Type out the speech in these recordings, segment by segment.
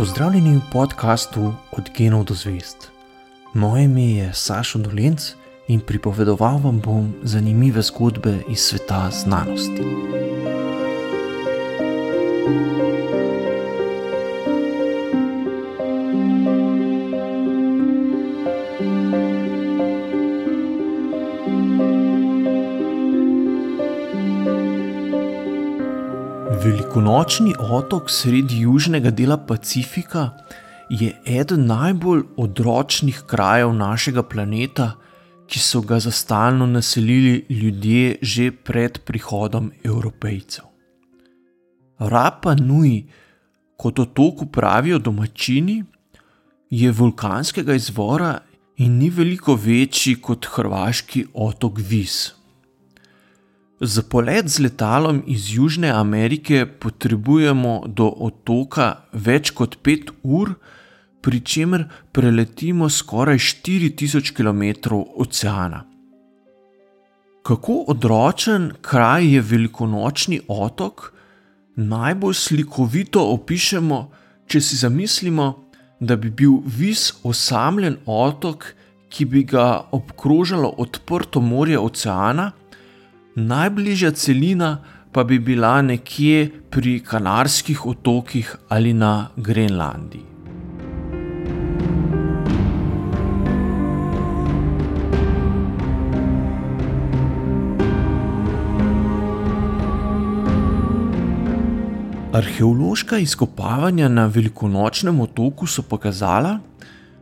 Pozdravljeni v podkastu Od genov do zvest. Moje ime je Sašo Dolenc in pripovedoval vam bom zanimive zgodbe iz sveta znanosti. Velikonočni otok sredi južnega dela Pacifika je eden najbolj odročnih krajev našega planeta, ki so ga za stalno naselili ljudje že pred prihodom Evropejcev. Rapa Nui, kot otoku pravijo domačini, je vulkanskega izvora in ni veliko večji kot hrvaški otok Vis. Za polet z letalom iz Južne Amerike potrebujemo do otoka več kot 5 ur, pri čemer preletimo skoraj 4000 km oceana. Kako odročen kraj je velikonočni otok, najbolj slikovito opišemo, če si zamislimo, da bi bil vis osamljen otok, ki bi ga obkrožalo odprto morje oceana najbližja celina pa bi bila nekje pri Kanarskih otokih ali na Grenlandiji. Arheološka izkopavanja na velikonočnem otoku so pokazala,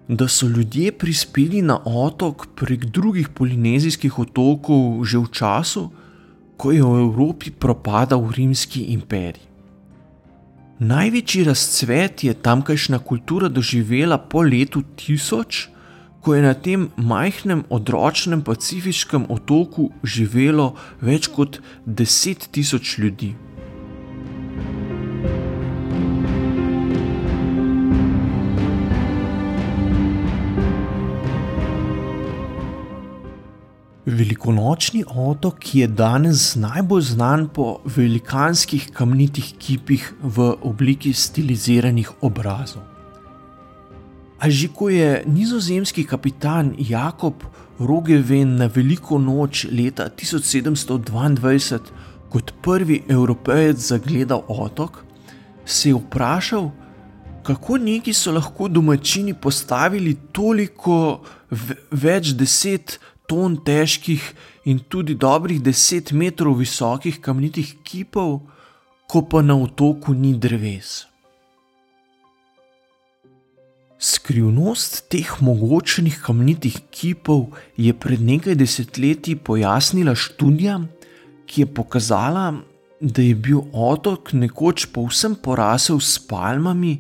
da so ljudje prispeli na otok prek drugih polinezijskih otokov že v času, ko je v Evropi propadal rimski imperij. Največji razcvet je tamkajšnja kultura doživela po letu 1000, ko je na tem majhnem odročnem pacifiškem otoku živelo več kot 10 tisoč ljudi. Velikonočni otok je danes najbolj znan po velikanskih kamnitih kipih v obliki stiliziranih obrazov. A že ko je nizozemski kapitan Jakob Rogeven na veliko noč leta 1722 kot prvi evropejec zagledal otok, se je vprašal, kako neki so lahko domačini postavili toliko več deset ton težkih in tudi dobrih deset metrov visokih kamnitih kipov, ko pa na otoku ni dreves. Skrivnost teh mogočnih kamnitih kipov je pred nekaj desetletji pojasnila študija, ki je pokazala, da je bil otok nekoč povsem porasel s palmami,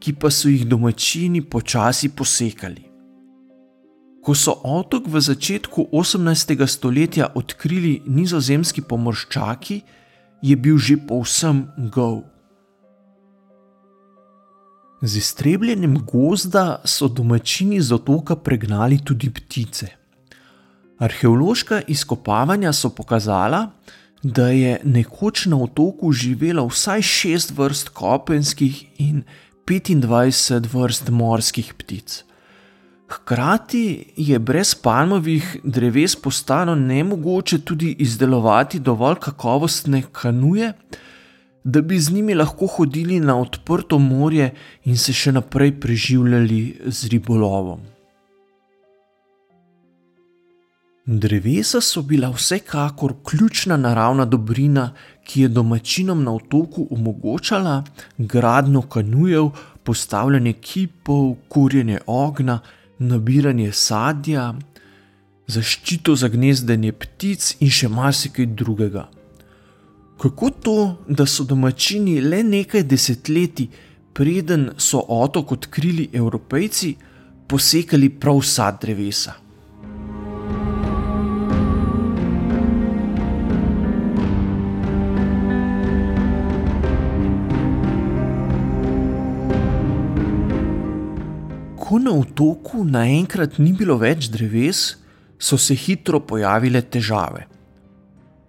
ki pa so jih domačini počasi posekali. Ko so otok v začetku 18. stoletja odkrili nizozemski pomorščaki, je bil že povsem gov. Z iztrebljenjem gozda so domačini z otoka pregnali tudi ptice. Arheološka izkopavanja so pokazala, da je nekoč na otoku živelo vsaj šest vrst kopenskih in 25 vrst morskih ptic. Hkrati je brez palmovih dreves postalo nemogoče tudi izdelovati dovolj kakovostne kanuje, da bi z njimi lahko hodili na odprto morje in se še naprej preživljali z ribolovom. Drevesa so bila vsekakor ključna naravna dobrina, ki je domačinom na otoku omogočala gradno kanujev, postavljanje kipov, kurjenje ognja nabiranje sadja, zaščito za gnezdenje ptic in še marsikaj drugega. Kako to, da so domačini le nekaj desetletij, preden so otok odkrili evropejci, posekali prav vsa drevesa? Ko na otoku naenkrat ni bilo več dreves, so se hitro pojavile težave.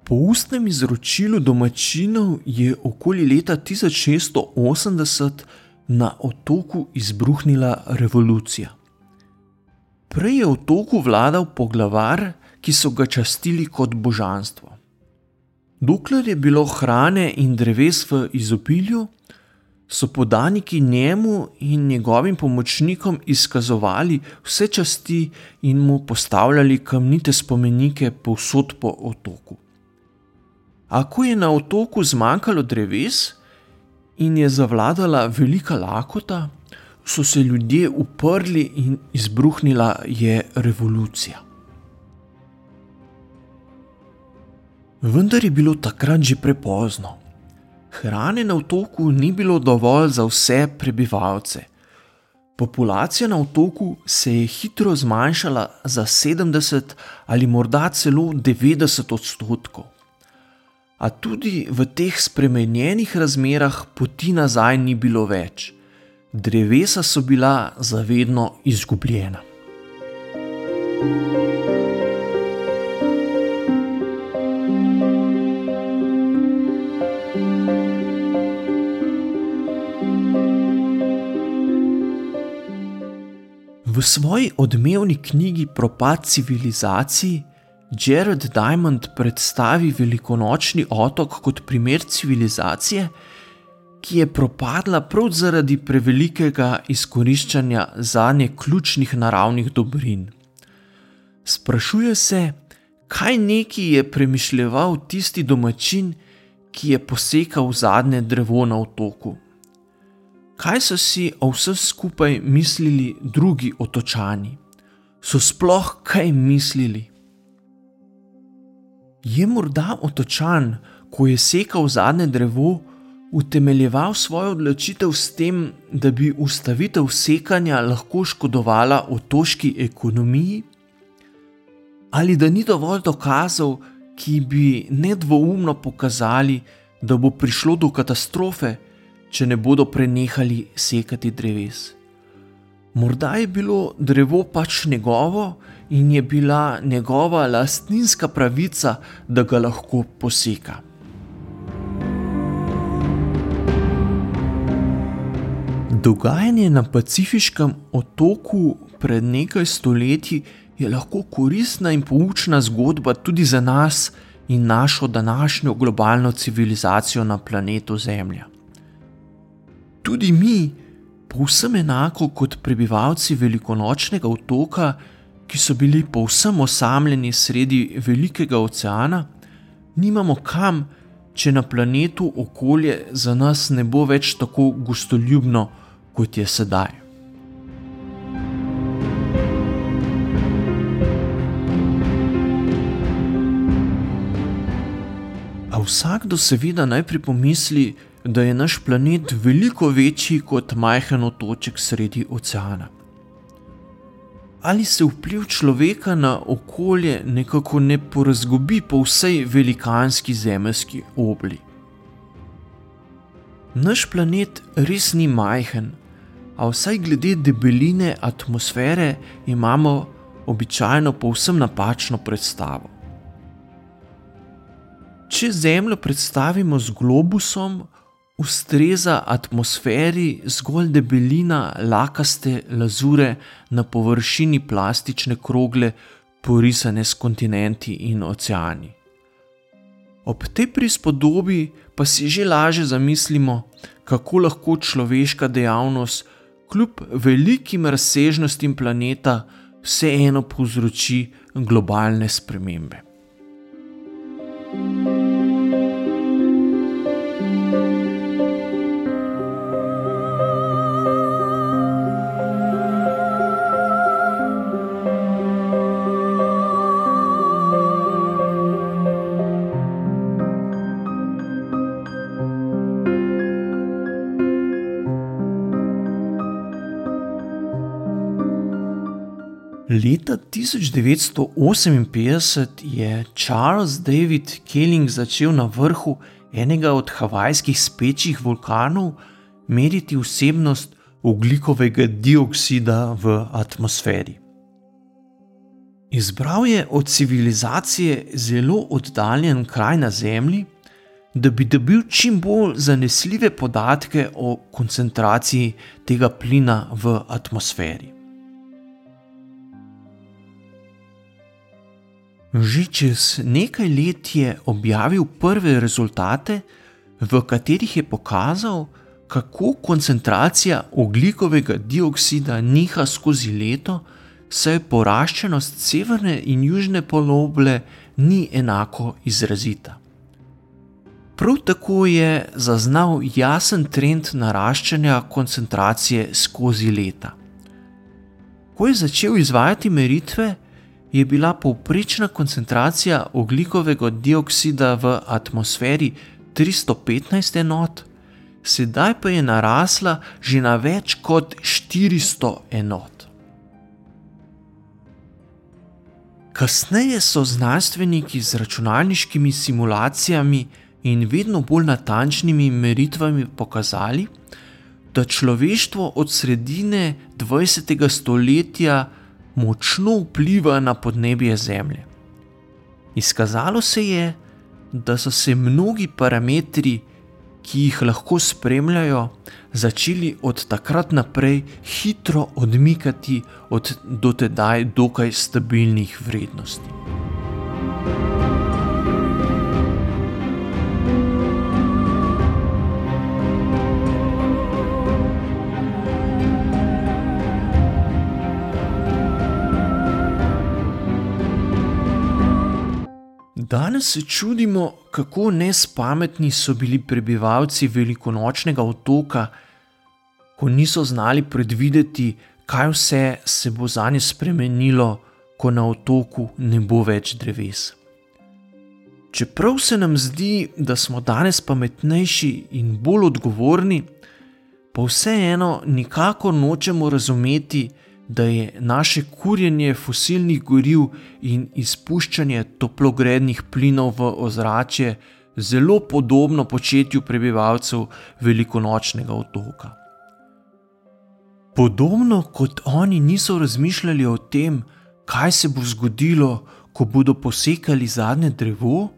Po ustnem izročilu domačinov je okoli leta 1680 na otoku izbruhnila revolucija. Prej je otoku vladal poglavar, ki so ga častili kot božanstvo. Dokler je bilo hrane in dreves v izopilju, so podaniki njemu in njegovim pomočnikom izkazovali vse časti in mu postavljali kamnite spomenike povsod po otoku. A ko je na otoku zmanjkalo dreves in je zavladala velika lakota, so se ljudje uprli in izbruhnila je revolucija. Vendar je bilo takrat že prepozno. Hrane na otoku ni bilo dovolj za vse prebivalce. Populacija na otoku se je hitro zmanjšala za 70 ali morda celo 90 odstotkov. A tudi v teh spremenjenih razmerah poti nazaj ni bilo več. Drevesa so bila zavedno izgubljena. thank you V svoji odmevni knjigi Propad civilizacij Jared Diamond predstavi velikonočni otok kot primer civilizacije, ki je propadla prav zaradi prevelikega izkoriščanja za nje ključnih naravnih dobrin. Sprašuje se, kaj neki je premišljeval tisti domačin, ki je posekal zadnje drevo na otoku kaj so si o vsem skupaj mislili drugi otočani? So sploh kaj mislili? Je morda otočan, ko je sekal zadnje drevo, utemeljeval svojo odločitev s tem, da bi ustavitev sekanja lahko škodovala otoški ekonomiji? Ali da ni dovolj dokazov, ki bi nedvoumno pokazali, da bo prišlo do katastrofe, če ne bodo prenehali sekati dreves. Morda je bilo drevo pač njegovo in je bila njegova lastninska pravica, da ga lahko poseka. Dogajanje na pacifiškem otoku pred nekaj stoletji je lahko koristna in poučna zgodba tudi za nas in našo današnjo globalno civilizacijo na planetu Zemlja tudi mi, povsem enako kot prebivalci velikonočnega otoka, ki so bili povsem osamljeni sredi velikega oceana, nimamo kam, če na planetu okolje za nas ne bo več tako gostoljubno, kot je sedaj. A vsakdo seveda najprej pomisli, da je naš planet veliko večji kot majhen otoček sredi oceana. Ali se vpliv človeka na okolje nekako ne porazgobi po vsej velikanski zemeljski obli? Naš planet res ni majhen, a vsaj glede debeline atmosfere imamo običajno povsem napačno predstavo. Če Zemljo predstavimo z globusom, ustreza atmosferi zgolj debelina lakaste lazure na površini plastične krogle, porisane s kontinenti in oceani. Ob tej prispodobi pa si že laže zamislimo, kako lahko človeška dejavnost, kljub velikim razsežnostim planeta, vseeno povzroči globalne spremembe. Leta 1958 je Charles David Kelling začel na vrhu enega od havajskih spečjih vulkanov meriti vsebnost oglikovega dioksida v atmosferi. Izbral je od civilizacije zelo oddaljen kraj na Zemlji, da bi dobil čim bolj zanesljive podatke o koncentraciji tega plina v atmosferi. Že čez nekaj let je objavil prve rezultate, v katerih je pokazal, kako koncentracija oglikovega dioksida niha skozi leto, saj poraščenost severne in južne poloble ni enako izrazita. Prav tako je zaznal jasen trend naraščanja koncentracije skozi leta. Ko je začel izvajati meritve, je bila povprečna koncentracija oglikovega dioksida v atmosferi 315 enot, sedaj pa je narasla že na več kot 400 enot. Kasneje so znanstveniki z računalniškimi simulacijami in vedno bolj natančnimi meritvami pokazali, da človeštvo od sredine 20. stoletja močno vpliva na podnebje Zemlje. Izkazalo se je, da so se mnogi parametri, ki jih lahko spremljajo, začeli od takrat naprej hitro odmikati od dotedaj dokaj stabilnih vrednosti. Danes se čudimo, kako nespametni so bili prebivalci velikonočnega otoka, ko niso znali predvideti, kaj vse se bo za njih spremenilo, ko na otoku ne bo več dreves. Čeprav se nam zdi, da smo danes pametnejši in bolj odgovorni, pa vseeno nikako nočemo razumeti, da je naše kurjenje fosilnih goriv in izpuščanje toplogrednih plinov v ozračje zelo podobno početju prebivalcev velikonočnega otoka. Podobno kot oni niso razmišljali o tem, kaj se bo zgodilo, ko bodo posekali zadnje drevo,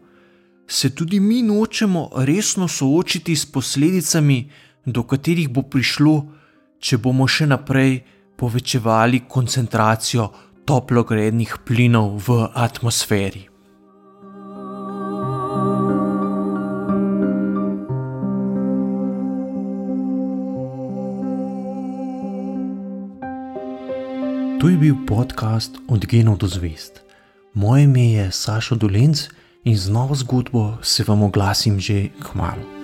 se tudi mi nočemo resno soočiti s posledicami, do katerih bo prišlo, če bomo še naprej povečevali koncentracijo toplogrednih plinov v atmosferi. To je bil podcast Od genov do zvest. Moje ime je Sašo Dolenc in z novo zgodbo se vam oglasim že k malu.